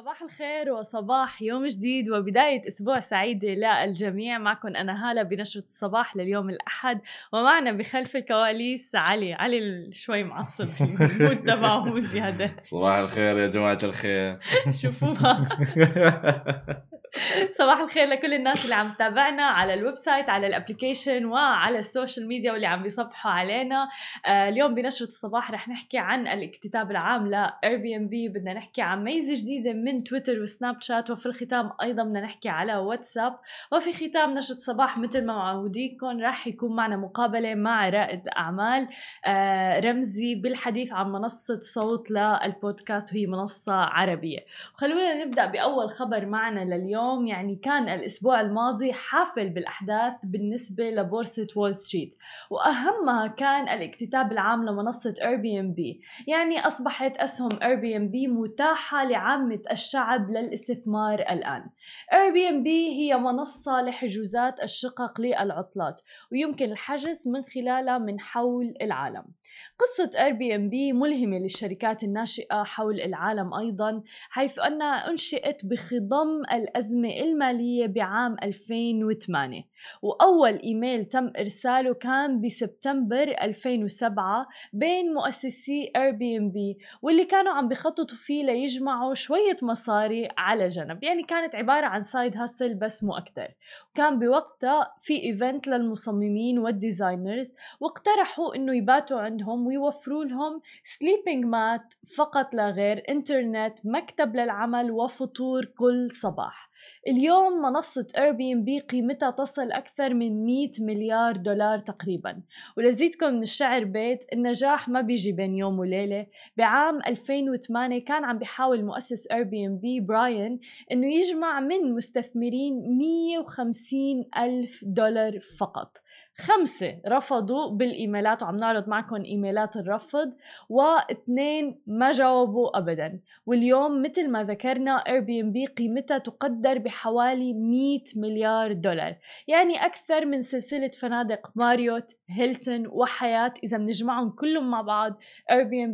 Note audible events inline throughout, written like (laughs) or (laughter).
صباح الخير وصباح يوم جديد وبداية أسبوع سعيدة للجميع. معكم أنا هالة بنشرة الصباح لليوم الأحد ومعنا بخلف الكواليس علي. علي شوي معصب (laughs) ال mood تبعه مو زيادة. صباح الخير يا جماعة الخير. (laughs) شوفوها. (laughs) (laughs) صباح الخير لكل الناس اللي عم تتابعنا على ال website على ال application وعلى ال social media واللي عم بيصبحوا علينا. آه اليوم بنشرة الصباح رح نحكي عن الاكتتاب العام ل Airbnb بدنا نحكي عن ميزة جديدة من تويتر وسناب شات وفي الختام أيضا بدنا نحكي على واتساب وفي ختام نشرة الصباح مثل ما معوديكم رح يكون معنا مقابلة مع رائد أعمال. آه رمزي بالحديث عن منصة صوت للبودكاست وهي منصة عربية. خلونا نبدأ بأول خبر معنا لليوم. اليوم يعني كان الأسبوع الماضي حافل بالأحداث بالنسبة لبورصة وول ستريت وأهمها كان الاكتتاب العام لمنصة بي يعني أصبحت أسهم بي متاحة لعامة الشعب للاستثمار الآن. بي هي منصة لحجوزات الشقق للعطلات ويمكن الحجز من خلالها من حول العالم. قصة بي ملهمة للشركات الناشئة حول العالم أيضا حيث أنها أنشئت بخضم الأزمة الأزمة المالية بعام 2008 وأول إيميل تم إرساله كان بسبتمبر 2007 بين مؤسسي بي واللي كانوا عم بخططوا فيه ليجمعوا شوية مصاري على جنب. يعني كانت عبارة عن side hustle بس مو أكتر. وكان بوقتها في event للمصممين وال designers واقترحوا إنه يباتوا عندهم ويوفروا لهم sleeping mat فقط لا غير انترنت مكتب للعمل وفطور كل صباح. اليوم منصة بي قيمتها تصل أكثر من 100 مليار دولار تقريبا. ولزيدكم من الشعر بيت النجاح ما بيجي بين يوم وليلة. بعام 2008 كان عم بيحاول مؤسس بي براين إنه يجمع من مستثمرين 150 ألف دولار فقط. خمسة رفضوا بالإيميلات وعم نعرض معكم إيميلات الرفض. واثنين ما جاوبوا أبدا. واليوم مثل ما ذكرنا بي قيمتها تقدر بحوالي 100 مليار دولار. يعني أكثر من سلسلة فنادق ماريوت هيلتون وحياة إذا بنجمعهم كلهم مع بعض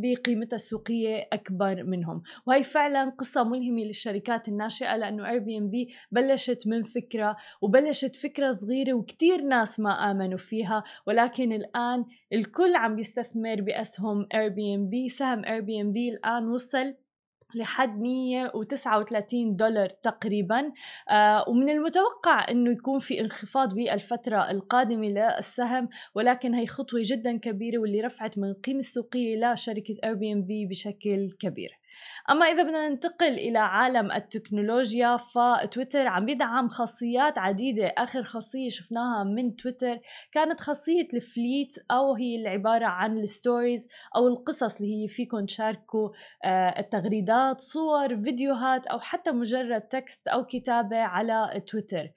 بي قيمتها السوقية أكبر منهم. وهي فعلا قصة ملهمة للشركات الناشئة لأنه بي بلشت من فكرة وبلشت فكرة صغيرة وكتير ناس ما آمنوا فيها. ولكن الآن الكل عم بيستثمر بأسهم بي سهم بي الآن وصل لحد 139 دولار تقريبا. آه ومن المتوقع إنه يكون في انخفاض بالفترة القادمة للسهم ولكن هي خطوة جدا كبيرة واللي رفعت من القيمة السوقية لشركه بي بشكل كبير. أما إذا بدنا ننتقل إلى عالم التكنولوجيا فتويتر عم بيدعم خاصيات عديدة. آخر خاصية شفناها من تويتر كانت خاصية ال Fleet أو هي العبارة عن ال stories أو القصص اللي هي فيكم تشاركوا آه، التغريدات صور فيديوهات أو حتى مجرد text أو كتابة على تويتر.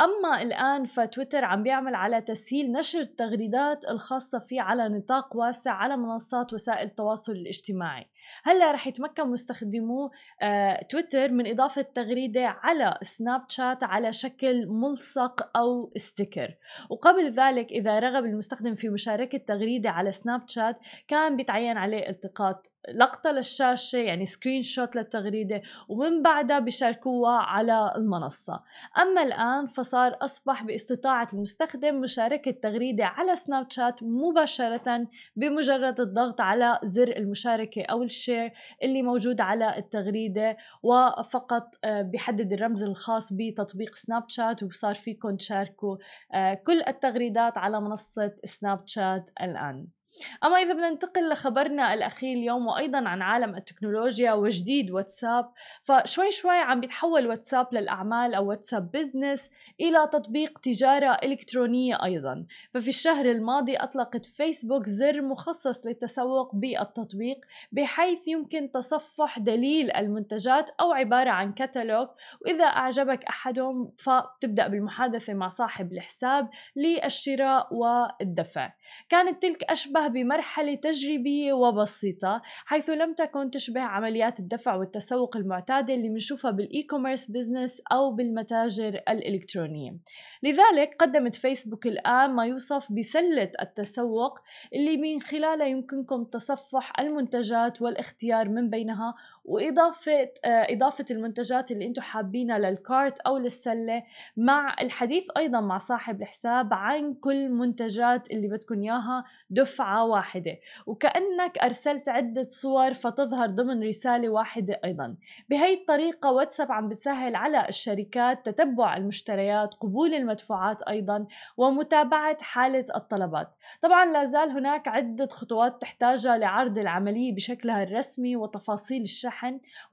أما الآن فتويتر عم بيعمل على تسهيل نشر التغريدات الخاصة فيه على نطاق واسع على منصات وسائل التواصل الاجتماعي. هلأ رح يتمكن مستخدمو آه، تويتر من إضافة تغريدة على سناب شات على شكل ملصق أو sticker. وقبل ذلك إذا رغب المستخدم في مشاركة تغريدة على سناب شات كان بيتعين عليه التقاط لقطة للشاشة يعني screenshot للتغريدة ومن بعدها بيشاركوها على المنصة. أما الآن فصار أصبح باستطاعة المستخدم مشاركة تغريدة على سناب شات مباشرة بمجرد الضغط على زر المشاركة أو الشير اللي موجود على التغريدة وفقط آه، بيحدد الرمز الخاص بتطبيق سناب شات وصار فيكم تشاركوا آه، كل التغريدات على منصة سناب شات الآن. أما إذا بدنا ننتقل لخبرنا الأخير اليوم وأيضا عن عالم التكنولوجيا وجديد واتساب فشوي شوي عم بيتحول واتساب للأعمال أو واتساب business إلى تطبيق تجارة إلكترونية أيضا. ففي الشهر الماضي أطلقت فيسبوك زر مخصص للتسوق بالتطبيق بحيث يمكن تصفح دليل المنتجات أو عبارة عن كتالوج وإذا أعجبك أحدهم فتبدأ بالمحادثة مع صاحب الحساب للشراء والدفع. كانت تلك أشبه بمرحلة تجريبية وبسيطة حيث لم تكن تشبه عمليات الدفع والتسوق المعتادة اللي بنشوفها بال e-commerce business أو بالمتاجر الإلكترونية. لذلك قدمت فيسبوك الآن ما يوصف بسلة التسوق اللي من خلالها يمكنكم تصفح المنتجات والاختيار من بينها وإضافة آه، إضافة المنتجات اللي أنتم حابينها للكارت أو للسلة مع الحديث أيضا مع صاحب الحساب عن كل منتجات اللي بدكم إياها دفعة واحدة. وكأنك أرسلت عدة صور فتظهر ضمن رسالة واحدة أيضا. بهي الطريقة واتساب عم بتسهل على الشركات تتبع المشتريات قبول المدفوعات أيضا ومتابعة حالة الطلبات. طبعا لا زال هناك عدة خطوات تحتاجها لعرض العملية بشكلها الرسمي وتفاصيل الشحن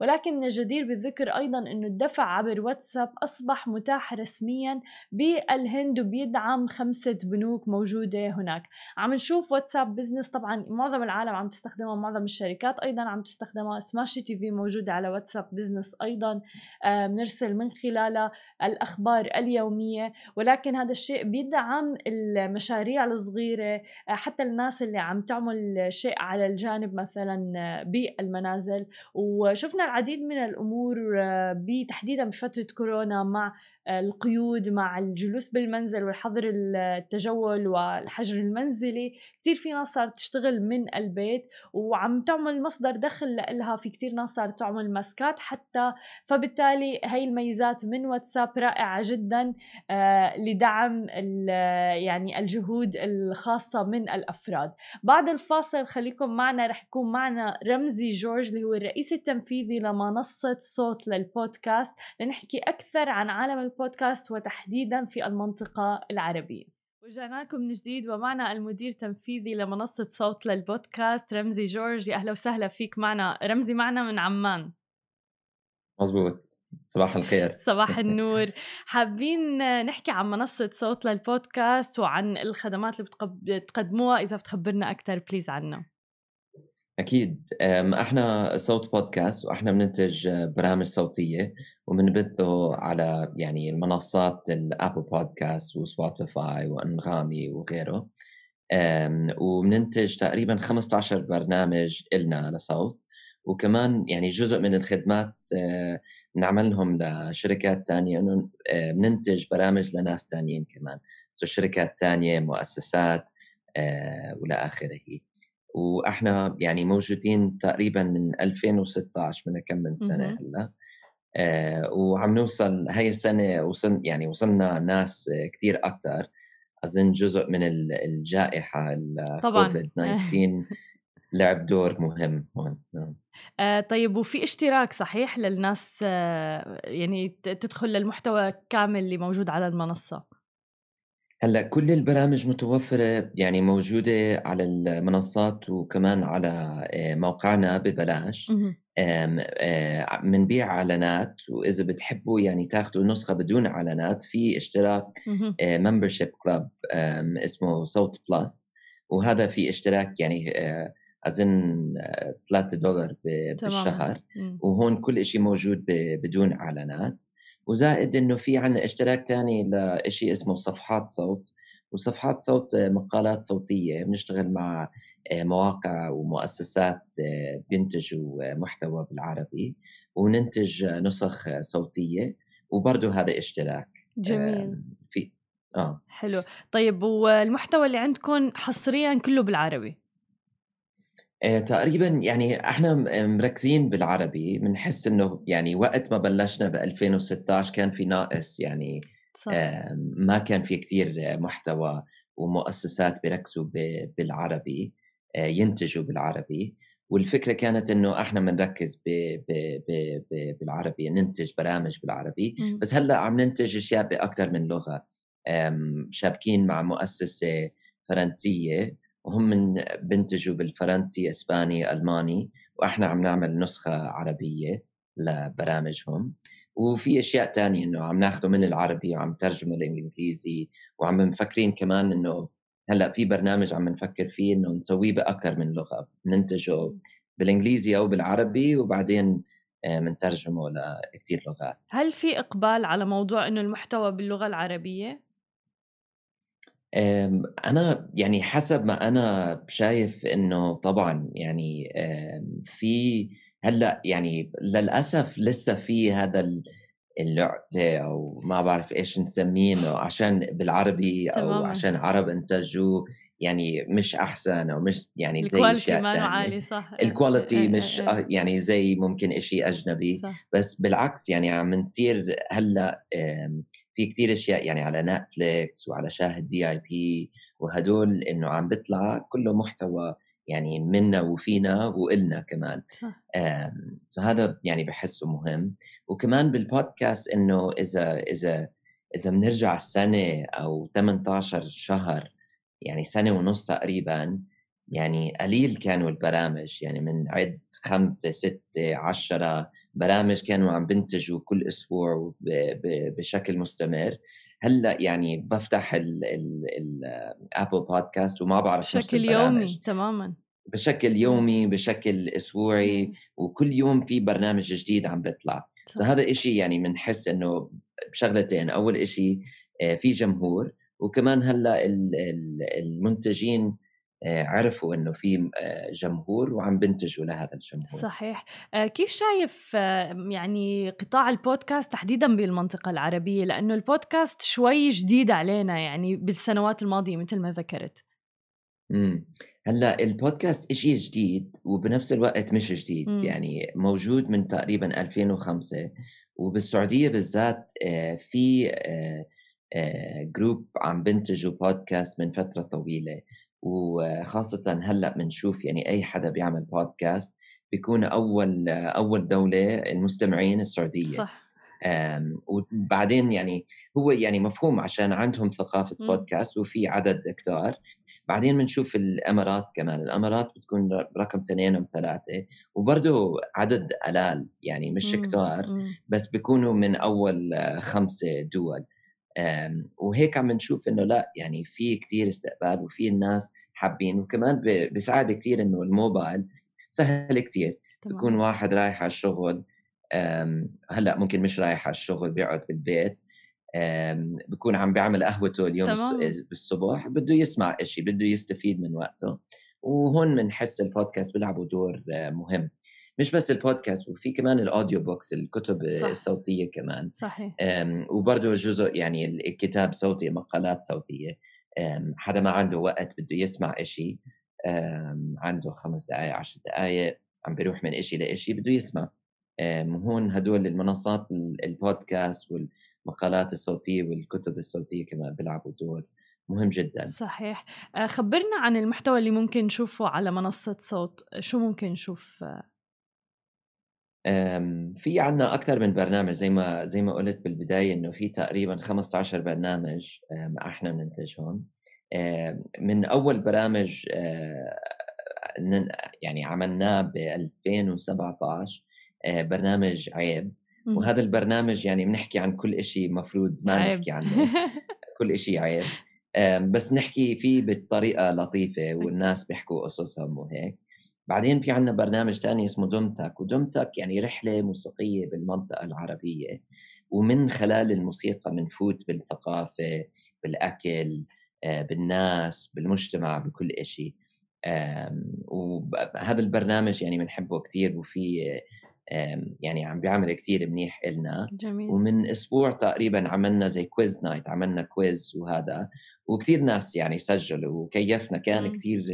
ولكن من الجدير بالذكر أيضا أنه الدفع عبر واتساب أصبح متاح رسميا بالهند وبيدعم خمسة بنوك موجودة هناك. عم نشوف واتساب business طبعا معظم العالم عم تستخدمها معظم الشركات أيضا عم تستخدمها سماشي TV موجودة على واتساب business أيضا بنرسل من خلالها الأخبار اليومية. ولكن هذا الشيء بيدعم المشاريع الصغيرة حتى الناس اللي عم تعمل شيء على الجانب مثلا بالمنازل. وشفنا العديد من الأمور تحديدا بفترة كورونا مع القيود مع الجلوس بالمنزل والحظر التجول والحجر المنزلي. كتير في ناس صارت تشتغل من البيت وعم تعمل مصدر دخل لها في كتير ناس صارت تعمل ماسكات حتى. فبالتالي هاي الميزات من واتساب رائعة جدا آه، لدعم يعني الجهود الخاصة من الأفراد. بعد الفاصل خليكم معنا رح يكون معنا رمزي جورج اللي هو الرئيس التنفيذي لمنصة صوت للبودكاست لنحكي أكثر عن عالم البودكاست وتحديدا في المنطقة العربية. ورجعنا لكم من جديد ومعنا المدير التنفيذي لمنصة صوت للبودكاست رمزي جورج. أهلا وسهلا فيك معنا. رمزي معنا من عمان. مزبوط صباح الخير. صباح (laughs) النور. حابين نحكي عن منصة صوت للبودكاست وعن الخدمات اللي بتقدموها؟ إذا بتخبرنا أكثر please عنها. أكيد. إحنا صوت بودكاست وإحنا بننتج برامج صوتية وبنبثه على يعني المنصات ال Apple Podcasts وسبوتيفاي وأنغامي وغيره. وبننتج تقريبا 15 برنامج إلنا لصوت وكمان يعني جزء من الخدمات نعملهم لشركات تانية. إنه بننتج برامج لناس تانيين كمان. شركات تانية مؤسسات وإلى آخره. وإحنا يعني موجودين تقريبا من 2016 من كم من سنة هلأ. آه وعم نوصل هاي السنة وصل يعني وصلنا ناس كثير أكثر أظن جزء من الجائحة الكوفيد 19 (laughs) لعب دور مهم. هون نعم. آه طيب وفي اشتراك صحيح للناس آه يعني تدخل للمحتوى كامل اللي موجود على المنصة؟ هلأ كل البرامج متوفرة يعني موجودة على المنصات وكمان على آه، موقعنا ببلاش. بنبيع إعلانات وإذا بتحبوا يعني تاخذوا نسخة بدون إعلانات في اشتراك membership club اسمه صوت بلس. وهذا في اشتراك يعني اظن 3 دولار بالشهر. وهون كل شيء موجود بدون إعلانات. وزائد إنه في عندنا اشتراك ثاني لشيء اسمه صفحات صوت وصفحات صوت مقالات صوتية بنشتغل مع آه، مواقع ومؤسسات آه، بينتجوا محتوى بالعربي وننتج نسخ صوتية وبرضه هذا اشتراك. جميل. في آه. حلو. طيب والمحتوى اللي عندكم حصريا كله بالعربي؟ آه، تقريبا يعني إحنا مركزين بالعربي بنحس إنه يعني وقت ما بلشنا ب 2016 كان في ناقص يعني صح. ما كان في كثير محتوى ومؤسسات بيركزوا بالعربي آه، ينتجوا بالعربي والفكرة كانت إنه إحنا بنركز بالعربي ننتج برامج بالعربي م. بس هلأ عم ننتج أشياء باكثر من لغة شابكين مع مؤسسة فرنسية وهم بنتجوا بالفرنسي إسباني ألماني وإحنا عم نعمل نسخة عربية لبرامجهم. وفي أشياء تانية إنه عم ناخذه من العربي وعم ترجمه للانجليزي وعم مفكرين كمان إنه هلأ في برنامج عم نفكر فيه إنه نسويه باكثر من لغة ننتجه بالإنجليزي أو بالعربي وبعدين بنترجمه لكثير لغات. هل في إقبال على موضوع إنه المحتوى باللغة العربية؟ أنا يعني حسب ما أنا شايف إنه طبعًا يعني في هلأ يعني للأسف لسه في هذا ال العقدة أو ما بعرف إيش نسميه عشان بالعربي أو تمامًا. عشان عرب إنتجوه يعني مش أحسن أو مش يعني زي مانو تانية. عالي صح، إيه، إيه، مش إيه، إيه، أ يعني زي ممكن إشي أجنبي، صح، بس بالعكس يعني عم نصير آمم، في كتير أشياء يعني على Netflix وعلى شاهد VIP وهدول إنه عم بيطلع كلّه محتوى يعني مِنّا وفينا وإلنا كمان. صح، فهذا يعني باحسّه مهم، وكمان بالpodcast إنه إذا إذا إذا بنرجع السنة أو 18 شهر، يعني سنة ونُص تقريبًا، يعني قليل كانوا البرامج، يعني بنعد 5، 6، 10 برامج كانوا عم بينتجوا كل أسبوع بشكل مستمر، هلأ يعني بافتح ال ال الApple podcast وما باعرف نُص بشكل. يومي تمامًا، بشكل يومي، بشكل أسبوعي، إمم، وكل يوم في برنامج جديد عم بيطلع، فهذا إشي يعني بنحس إنه بشغلتين، أول إشي آآ في جمهور، وكمان ال المنتجين آآ عرفوا إنه في آآ جمهور وعم بينتجوا لهذا الجمهور. صحيح. آآ كيف شايف يعني قطاع البودكاست تحديدًا بالمنطقة العربية؟ لإنه البودكاست شوي جديد علينا يعني بالسنوات الماضية متل ما ذكرت. إمم. هلأ البودكاست إشي جديد وبنفس الوقت مش جديد، إمم، يعني موجود من تقريبًا 2005 وبالسعودية بالذات في آآ group عم بينتجوا بودكاست من فترة طويلة، وخاصةً هلأ بنشوف يعني أي حدا بيعمل بودكاست بيكون أول أول دولة المستمعين السعودية. صح، وبعدين يعني هو يعني مفهوم عشان عندهم ثقافة إمم، بودكاست وفي عدد كتار، بعدين بنشوف الإمارات كمان، الإمارات بتكون رقم 2 أو 3 وبرضه عدد قلال يعني مش كتار، بس بيكونوا من أول 5 دول، وهيك عم نشوف إنه لأ يعني في كتير استقبال وفي الناس حابين، وكمان بيساعد كتير إنه الموبايل سهل كتير، تمامًا، واحد رايح على الشغل هلأ ممكن مش رايح على الشغل بيقعد بالبيت، آمم، بيكون عم بيعمل قهوته اليوم الص بالصبح بده يسمع إشي، بده يستفيد من وقته، وهون بنحس البودكاست بيلعبوا دور آه، مهم، مش بس البودكاست وفي كمان الaudio books الكتب صح، الصوتية كمان، صحيح، وبرضه جزء يعني ال الكتاب صوتي، مقالات صوتية، آمم، حدا ما عنده وقت بده يسمع إشي، عنده 5 دقايق، 10 دقايق، عم بيروح من إشي لإشي بده يسمع. هون هدول المنصات ال البودكاست والمقالات الصوتية والكتب الصوتية كمان بيلعبوا دور مهم جدًا. صحيح. آآ خبّرنا عن المحتوى اللي ممكن نشوفه على منصة صوت، شو ممكن نشوف؟ في عندنا أكتر من برنامج زي ما زي ما قُلت بالبداية إنه في تقريبًا 15 برنامج إحنا بننتجهم. من أول برامج نن يعني عملناه ب2017 آآ، برنامج عيب، وهذا البرنامج يعني بنحكي عن كل إشي مفروض ما. نحكي عنه. (laughs) كل إشي عيب، بس بنحكي فيه بطريقة لطيفة والناس بيحكوا قصصهم وهيك. بعدين في عندنا برنامج تاني اسمه دمتك، ودمتك يعني رحلة موسيقية بالمنطقة العربية، ومن خلال الموسيقى بنفوت بالثقافة، بالأكل، آآ، بالناس، بالمجتمع، بكل إشي. آمم، وب هذا البرنامج يعني بنحبه كتير وفي يعني عم بيعمل كتير منيح إلنا. جميل، ومن أسبوع تقريبًا عملنا زي quiz night عملنا quiz وهذا، وكتير ناس يعني سجّلوا وكيّفنا، كان كتير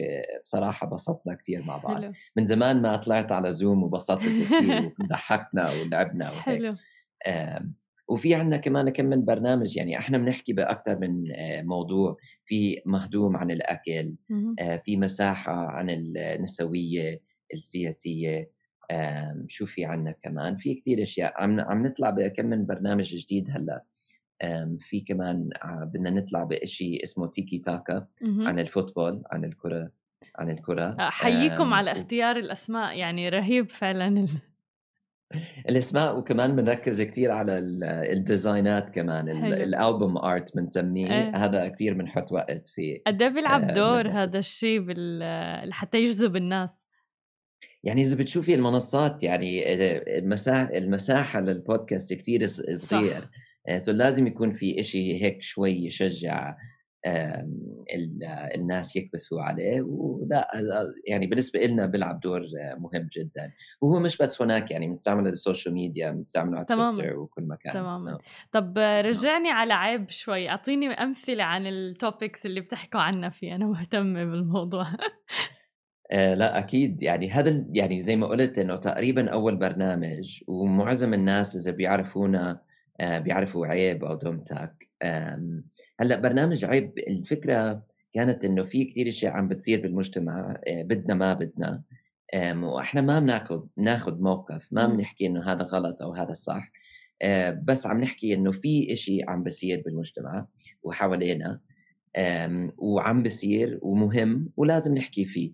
بصراحة بسطنا كتير مع بعض، حلو، من زمان ما طلعت على Zoom وبسطت كتير (laughs) وضحّكنا ولعبنا وهيك. حلو، آمم، وفي عندنا كمان كم من برنامج يعني إحنا بنحكي بأكتر من آآ موضوع، في مهضوم عن الأكل، اهم، آآ في مساحة عن النسوية، السياسية، آمم شو في عندنا كمان؟ في كتير أشياء. عم عم نطلع بكم من برنامج جديد آمم في كمان ع بدنا نطلع بإشي اسمه تيكي تاكا. عن ال football، عن الكرة عن الكرة، أحييكم آمم على اختيار الأسماء، يعني رهيب فعلًا ال (laughs) الأسماء وكمان بنركّز كتير على ال ال designات كمان حلو، ال ال album art بنسميه، إيه، هذا كتير بنحط وقت فيه قد إيه بيلعب دور. هذا الشي بال لحتى يجذب الناس؟ يعني إذا بتشوفي المنصات يعني آآ المسا المساحة للبودكاست كتير ص صغير، صح، آآ so لازم يكون في إشي هيك شوي يشجّع الناس يكبسوا عليه ولا يعني بالنسبة لنا بيلعب دور مهم جدا. وهو مش بس هناك يعني بنستعمله ال social media بنستعمله على تويتر وكل مكان. تماما. نعم. طب نعم. رجعني على عيب شوي. أعطيني أمثلة عن ال topics اللي بتحكوا عنها فيه. أنا مهتمة بالموضوع. (laughs) آه لا أكيد. يعني هذا يعني زي ما قلت إنه تقريبا أول برنامج ومعظم الناس إذا بيعرفونا آه بيعرفوا عيب أو دم تك هلأ برنامج عيب الفكرة كانت إنه في كثير إشياء عم بتصير بالمجتمع آه بدنا ما بدنا. وإحنا ما بناخذ ناخذ موقف ما بنحكي إنه هذا غلط أو هذا صح. آه بس عم نحكي إنه في شيء عم بصير بالمجتمع وحوالينا وعم بصير ومهم ولازم نحكي فيه.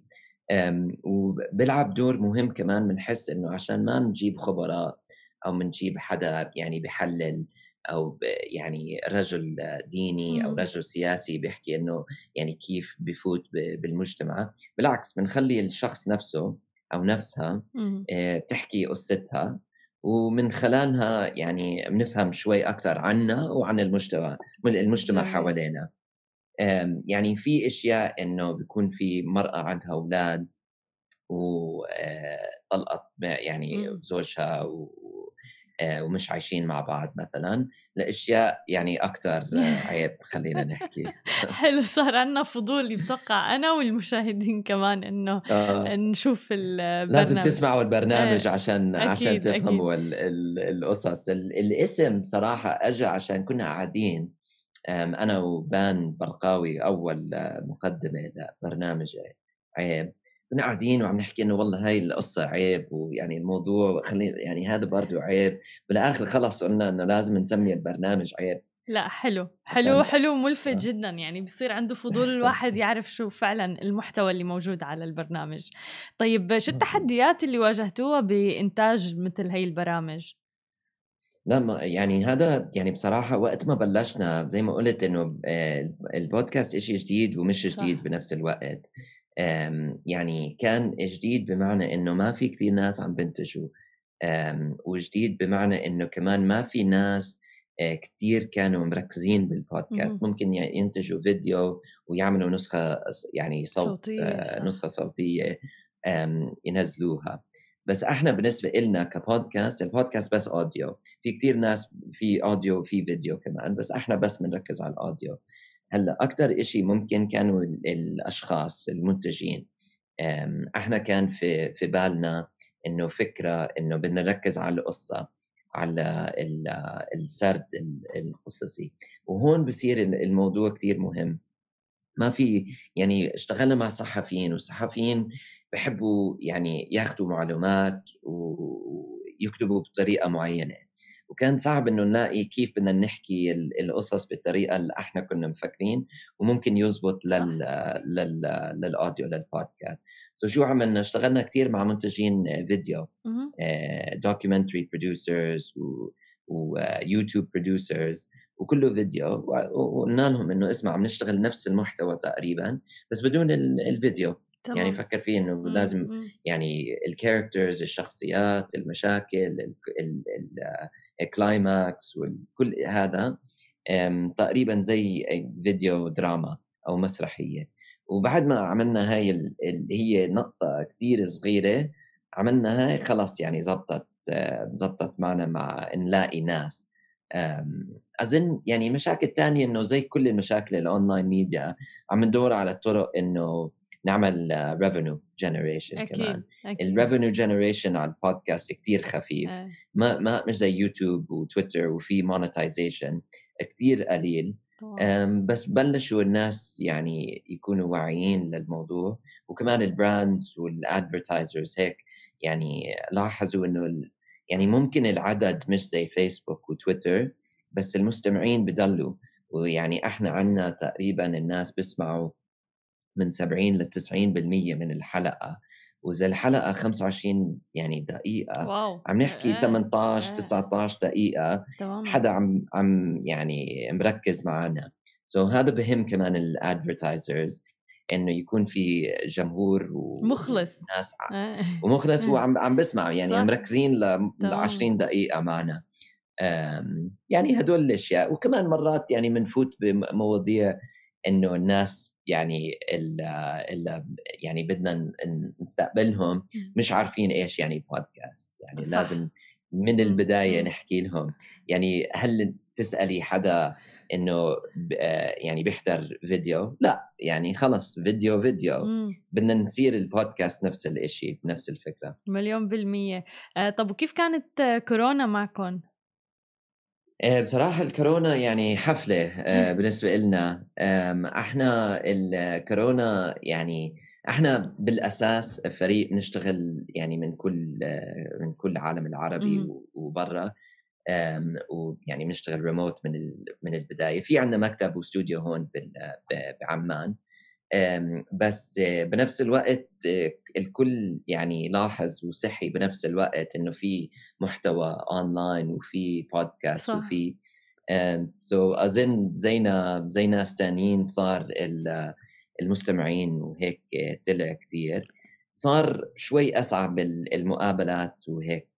وبيلعب دور مهم كمان بنحس إنه عشان ما نجيب خبراء أو بنجيب حدا يعني بحلل أو يعني رجل ديني أو رجل سياسي بيحكي إنه يعني كيف بفوت بالمجتمع. بالعكس بنخلي الشخص نفسه أو نفسها آه، بتحكي قصتها ومن خلالها يعني بنفهم شوي أكثر عنا وعن المجتمع المجتمع حوالينا. يعني في أشياء إنه بيكون في مرأة عندها أولاد وطلقت يعني إمم. زوجها آه، ومش عايشين مع بعض مثلا لأشياء يعني أكثر (laughs) عيب خلينا نحكي حلو صار عندنا فضول بتوقع أنا والمشاهدين كمان إنه (laughs) آه. نشوف البرنامج لازم تسمعوا البرنامج آه. عشان أكيد عشان تفهموا القصص الاسم صراحة اجى عشان كنا قاعدين أنا وبان برقاوي أول مقدمة لبرنامج عيب كنا قاعدين وعم نحكي إنه والله هاي القصة عيب ويعني الموضوع خلي يعني هذا برضه عيب. بالآخر خلص قلنا إنه لازم نسمي البرنامج عيب. لا حلو. حلو حلو ملفت آه. جدا. يعني بصير عنده (laughs) فضول الواحد يعرف شو فعلا المحتوى اللي موجود على البرنامج. طيب شو التحديات اللي واجهتوها بإنتاج مثل هي البرامج؟ لا ما يعني هذا يعني بصراحة وقت ما بلشنا زي ما قلت إنه آه، البودكاست إشي جديد ومش جديد صح. بنفس الوقت. يعني كان جديد بمعنى إنه ما في كثير ناس عم بنتجوا وجديد بمعنى إنه كمان ما في ناس كثير كانوا مركزين بالبودكاست. ممكن ينتجوا فيديو ويعملوا نسخة يعني صوت صوتية آه، نسخة صوتية ينزلوها. بس إحنا بالنسبة لنا كبودكاست البودكاست بس أوديو. في كثير ناس في أوديو وفي فيديو كمان بس إحنا بس بنركز على الأوديو. هلأ أكثر شيء ممكن كانوا الأشخاص المنتجين إحنا كان في في بالنا إنه فكرة إنه بدنا نركز على القصة على السرد القصصي. وهون بصير الموضوع كثير مهم. ما في يعني اشتغلنا مع صحفيين والصحفيين بحبوا يعني ياخذوا معلومات ويكتبوا بطريقة معينة. وكان صعب إنه نلاقي كيف بدنا نحكي القصص بالطريقة اللي إحنا كنا مفكرين وممكن يزبط لل لل لل audio للبودكاست so شو عملنا اشتغلنا كثير مع منتجين فيديو documentary producers ويوتيوب producers وكله فيديو وقلنا لهم إنه اسمع عم نشتغل نفس المحتوى تقريبا بس بدون الفيديو يعني طبعا. يعني فكر فيه إنه مم. لازم مم. يعني ال characters الشخصيات المشاكل ال climax وكل هذا تقريبا زي فيديو دراما أو مسرحية. وبعد ما عملنا هاي اللي هي نقطة كثير صغيرة عملنا هاي خلاص يعني زبطت زبطت معنا مع نلاقي ناس. أظن يعني مشاكل تانية إنه زي كل المشاكل ال online media عم ندور على الطرق إنه نعمل revenue generation كمان. ال revenue generation على البودكاست كتير خفيف. أه. ما ما مش زي يوتيوب وتويتر وفي monetization كتير قليل. بس بلشوا الناس يعني يكونوا واعيين للموضوع. وكمان ال brands وال advertisers هيك يعني لاحظوا إنه يعني ممكن العدد مش زي فيسبوك وتويتر بس المستمعين بضلوا ويعني إحنا عنا تقريبا الناس بيسمعوا من 70 ل 90% من الحلقة وإذا الحلقة 25 يعني دقيقة wow. عم نحكي آه. 18 آه. 19 دقيقة تمام. حدا عم عم يعني مركز معنا so هذا بهم كمان ال advertisers إنه يكون في جمهور ومخلص ناس آه. ومخلص آه. وعم عم بسمع يعني صح. مركزين ل 20 دقيقة معنا يعني هدول الأشياء وكمان مرات يعني بنفوت بمواضيع إنه الناس يعني ال ال يعني بدنا نستقبلهم مش عارفين إيش يعني بودكاست. يعني صح. لازم من البداية نحكي لهم. يعني هل تسألي حدا إنه يعني بيحضر فيديو؟ لا. يعني خلص فيديو فيديو. بدنا نصير البودكاست نفس الشيء نفس الفكرة. مليون بالمية. آه طب وكيف كانت كورونا معكم؟ آه، بصراحة الكورونا يعني حفلة آه، بالنسبة لنا إحنا الكورونا يعني إحنا بالأساس فريق نشتغل يعني من كل آه، من كل العالم العربي وبرا. ويعني بنشتغل ريموت من من البداية. في عندنا مكتب واستوديو هون بعمان. بس بنفس الوقت الكل يعني لاحظ وصحي بنفس الوقت إنه في محتوى اونلاين وفي بودكاست صح. وفي so أظن زينا زي ناس ثانيين صار المستمعين وهيك طلع كثير صار شوي أصعب المقابلات وهيك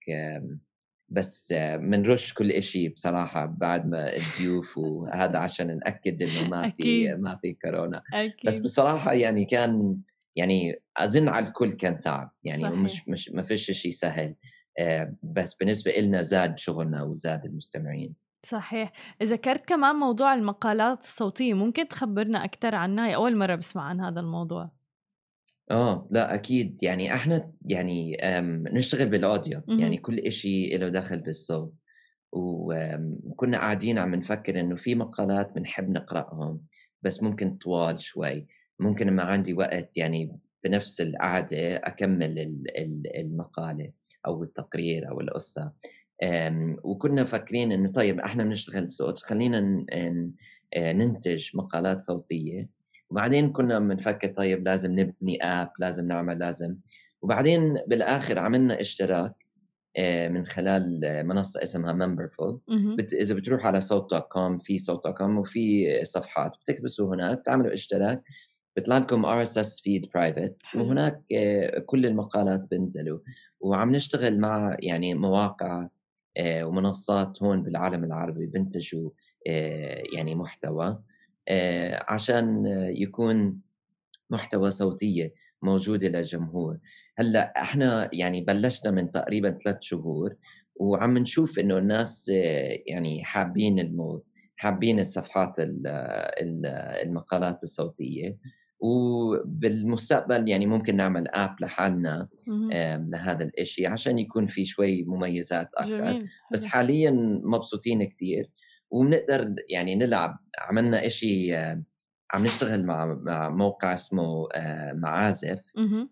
بس بنرش كل شيء بصراحة بعد ما الضيوف وهذا عشان نأكد إنه ما في ما في كورونا. أكيد. بس بصراحة يعني كان يعني أظن على الكل كان صعب يعني صحيح. مش مش ما فيش شيء سهل آه، بس بالنسبة لنا زاد شغلنا وزاد المستمعين. صحيح. ذكرت كمان موضوع المقالات الصوتية ممكن تخبرنا أكثر عنها؟ أول مرة بسمع عن هذا الموضوع. آه، لأ أكيد، يعني إحنا يعني نشتغل بالأوديو، يعني كل إشي له دخل بالصوت، وكنا قاعدين عم نفكر إنه في مقالات بنحب نقرأهم بس ممكن طوال شوي، ممكن لمّا عندي وقت يعني بنفس القعدة أكمّل المقالة أو التقرير أو القصة، آمم، وكنا مفكرين إنه طيب إحنا بنشتغل صوت خلّينا آه، ننتج مقالات صوتية. وبعدين كنا بنفكر طيب لازم نبني app لازم نعمل لازم. وبعدين بالآخر عملنا اشتراك آه، من خلال منصة اسمها ممبرفول بت... إذا بتروح على صوت dot com في صوت dot com وفي صفحات بتكبسوا هناك تعملوا اشتراك بيطلع لكم RSS feed private وهناك آه، كل المقالات بينزلوا وعم نشتغل مع يعني مواقع آه، ومنصات هون بالعالم العربي بنتجوا يعني محتوى. آه، عشان يكون محتوى صوتية موجودة للجمهور هلأ إحنا يعني بلشنا من تقريبا ثلاث شهور وعم نشوف إنه الناس آه، يعني حابين المو حابين الصفحات المقالات الصوتية. وبالمستقبل يعني ممكن نعمل اب لحالنا لهذا الإشي عشان يكون في شوي مميزات أكثر. بس حاليا مبسوطين كثير وبنقدر يعني نلعب. عملنا إشي عم نشتغل مع مع موقع اسمه آه، معازف.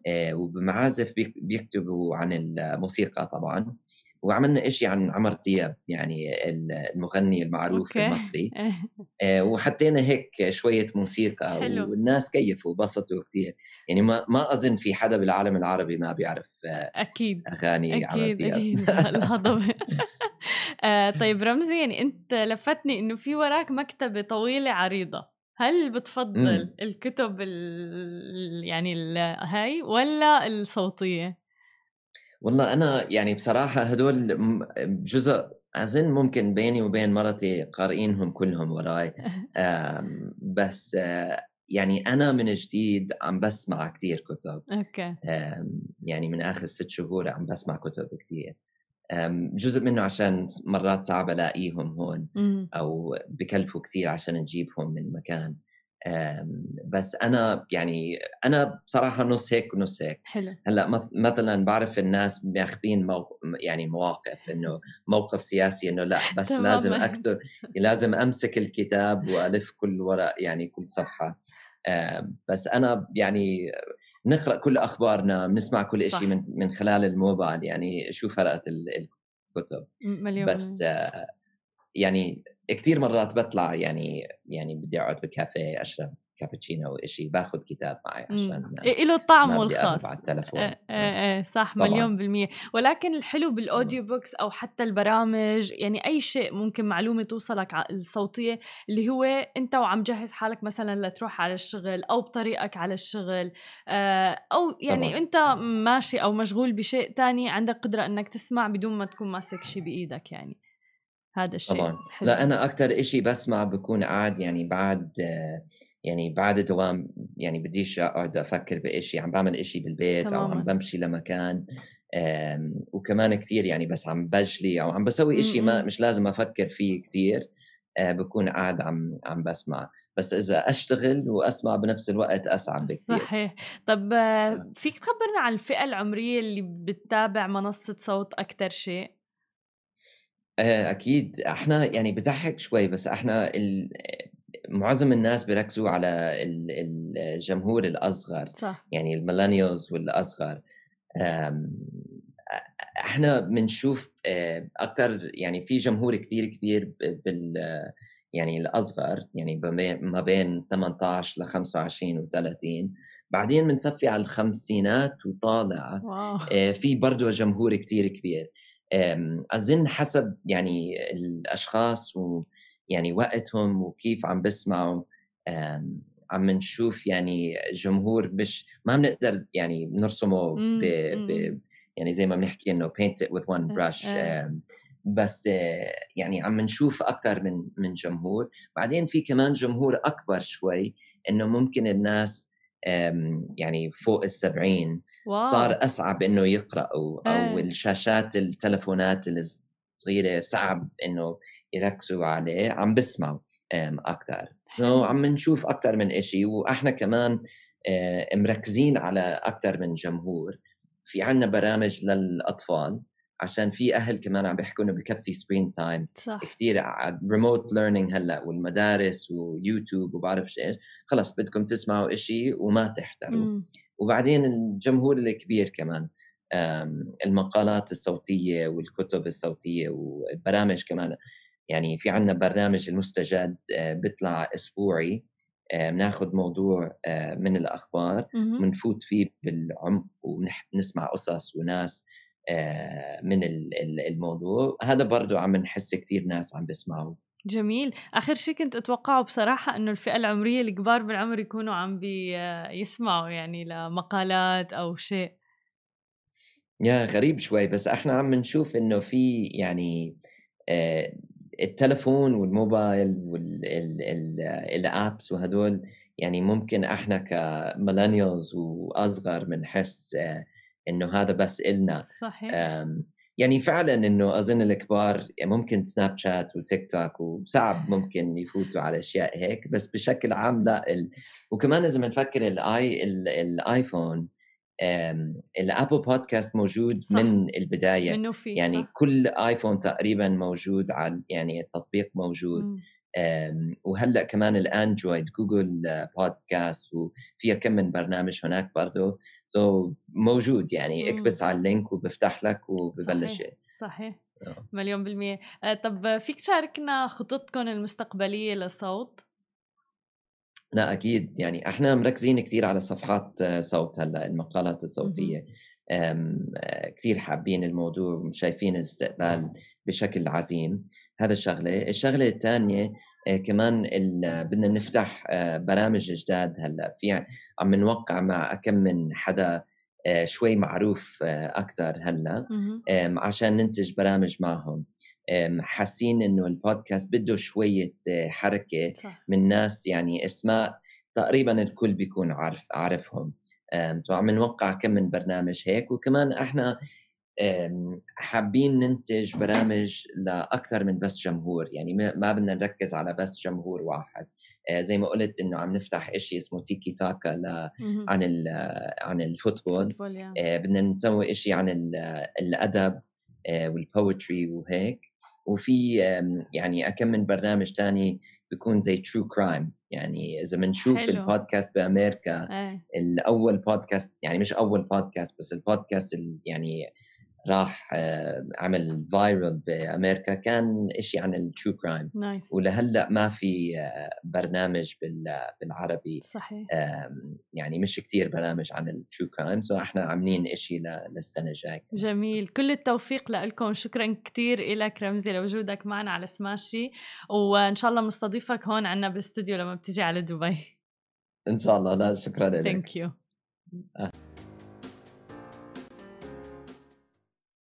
آه، وبمعازف بيكتبوا عن الموسيقى طبعا. وعملنا إشي عن عمر دياب يعني المغني المعروف أوكي. المصري. (laughs) آه، وحطينا هيك شوية موسيقى حلو. والناس كيفوا وبسطوا كثير يعني ما ما أظن في حدا بالعالم العربي ما بيعرف أكيد. أغاني أكيد عمر دياب. أكيد. (laughs) (laughs) الهضبة طيب رمزي يعني أنت لفتني إنه في وراك مكتبة طويلة عريضة. هل بتفضل مم. الكتب ال يعني ال هاي ولا الصوتية؟ والله أنا يعني بصراحة هدول جزء أظن ممكن بيني وبين مرتي قارئينهم كلهم وراي. (laughs) بس يعني أنا من جديد عم بسمع كتير كتب. أوكي. يعني من آخر ست شهور عم بسمع كتب كتير. جزء منه عشان مرات صعب ألاقيهم هون أو بكلفوا كثير عشان نجيبهم من مكان. بس أنا يعني أنا بصراحة نص هيك ونص هيك. حلو. هلأ مثلا بعرف الناس ماخذين موق... يعني مواقف إنه موقف سياسي إنه لأ بس لازم أكتب لازم أمسك الكتاب وألف كل ورق يعني كل صفحة. بس أنا يعني نقرأ كل أخبارنا بنسمع كل شيء من من خلال الموبايل يعني شو فرقت الكتب. مليون بس يعني كثير مرات بطلع يعني يعني بدي أقعد بكافيه أشرب. كابتشينو أو شيء باخذ كتاب معي عشان له طعمه الخاص على التلفون. إيه. إيه صح طبعاً. مليون بالمية. ولكن الحلو بال audio books أو حتى البرامج يعني أي شيء ممكن معلومة توصلك الصوتية اللي هو أنت وعم جهز حالك مثلا لتروح على الشغل أو بطريقك على الشغل آه، أو يعني طبعاً. أنت ماشي أو مشغول بشيء تاني عندك قدرة إنك تسمع بدون ما تكون ماسك شيء بإيدك يعني. هذا الشيء طبعا. حلو. لا أنا أكثر شيء بسمع بكون قاعد يعني بعد يعني بعد الدوام يعني بديش أقعد أفكر بإشي عم بعمل إشي بالبيت أو عم. بمشي لمكان وكمان كتير يعني بس عم بجلي أو عم بسوي إشي ما. مش لازم أفكر فيه كتير آه، بكون قاعد عم عم بسمع بس إذا أشتغل وأسمع بنفس الوقت أسعد بكتير صحيح طب آه، فيك تخبرنا عن الفئة العمرية اللي بتتابع منصة صوت أكتر شيء؟ آه، أكيد إحنا يعني بضحك شوي بس إحنا ال... معظم الناس بيركزوا على ال- الجمهور الأصغر صح. يعني الميلينيالز والأصغر. إحنا بنشوف أكثر يعني في جمهور كتير كبير بال يعني الأصغر يعني ما بين 18 ل 25 و 30 بعدين بنصفي على الخمسينات وطالع واو. آه، في برضه جمهور كتير كبير. أظن حسب يعني الأشخاص ويعني وقتهم وكيف عم بسمعوا عم نشوف يعني جمهور مش ما بنقدر يعني نرسمه مم، ب. ب يعني زي ما بنحكي إنه paint it with one brush إيه. آم، بس آه، يعني عم نشوف أكثر من من جمهور بعدين في كمان جمهور أكبر شوي إنه ممكن الناس يعني فوق السبعين واو صار أصعب إنه يقرأوا أو إيه. الشاشات التلفونات الصغيرة صعب إنه يركزوا عليه عم بسمعوا أكثر حلو. عم نشوف أكثر من إشي وإحنا كمان آه، مركزين على أكثر من جمهور. في عنا برامج للأطفال عشان في أهل كمان عم بيحكوا انه بكفي screen time صح. كثير remote learning هلأ والمدارس ويوتيوب وبعرفش إيش. خلص بدكم تسمعوا إشي وما تحضروا مم. وبعدين الجمهور الكبير كمان المقالات الصوتية والكتب الصوتية والبرامج كمان. يعني في عنا برنامج المستجد آه، بيطلع أسبوعي آه، بناخذ موضوع آه، من الأخبار مهم. ونفوت فيه بالعمق ونسمع قصص وناس آه، من ال- ال- الموضوع. هذا برضو عم نحس كتير ناس عم بيسمعوا جميل. آخر شيء كنت أتوقعه بصراحة إنه الفئة العمرية الكبار بالعمر يكونوا عم بيسمعوا يعني لمقالات أو شيء. يا غريب شوي بس إحنا عم نشوف إنه في يعني آه، التلفون والموبايل وال apps وهدول يعني ممكن إحنا ك millennials وأصغر بنحس آه، إنه هذا بس إلنا. صحيح. يعني فعلا إنه أظن الكبار ممكن سناب شات وتيك توك وصعب ممكن يفوتوا على أشياء هيك بس بشكل عام لا ال... وكمان إذا بنفكر الاي ال... الايفون ال Apple Podcast موجود صح. من البداية منه في يعني صح؟ كل ايفون تقريبا موجود على يعني التطبيق موجود وهلأ كمان الأندرويد Google Podcast وفيها كم من برنامج هناك برضه so موجود يعني مم. اكبس على ال link وبفتح لك وببلش صحيح صحيح آه. مليون بالمية آه، طب فيك تشاركنا خططكم المستقبلية للصوت؟ لا أكيد. يعني إحنا مركزين كثير على صفحات آه، صوت هلأ المقالات الصوتية. آه، كثير حابين الموضوع وشايفين الاستقبال بشكل عظيم. هذا الشغلة. الشغلة الثانية آه، كمان بدنا نفتح برامج جداد هلأ. في عم نوقع مع كم من حدا شوي معروف أكثر هلأ. عشان ننتج برامج معهم. حاسين إنه البودكاست بده شوية آه، حركة صح. من ناس يعني أسماء تقريبا الكل بيكون عارف عارفهم. فعم نوقع كم من برنامج هيك وكمان إحنا حابين ننتج برامج لاكثر من بس جمهور. يعني ما بدنا نركز على بس جمهور واحد. آه، زي ما قلت إنه عم نفتح شيء اسمه تيكي تاكا ل-. عن ال- عن ال football. آه، بدنا نسوي إشي عن ال- الأدب آه، وال poetry وهيك. وفي يعني أكم من برنامج تاني بيكون زي true crime يعني إذا بنشوف. البودكاست بأمريكا إيه الأول بودكاست يعني مش أول بودكاست بس البودكاست يعني راح آه، عمل viral بأمريكا كان إشي عن ال true crime nice ولهلأ ما في آه، برنامج بال- بالعربي صحيح. يعني مش كتير برامج عن ال true crime so إحنا عاملين إشي ل- للسنة الجاية. جميل. كل التوفيق لكم. شكرا كتير لك رمزي لوجودك معنا على سماشي وإن شاء الله مستضيفك هون عنا بالاستوديو لما بتجي على دبي. إن شاء الله. لا شكرا لك ثانك يو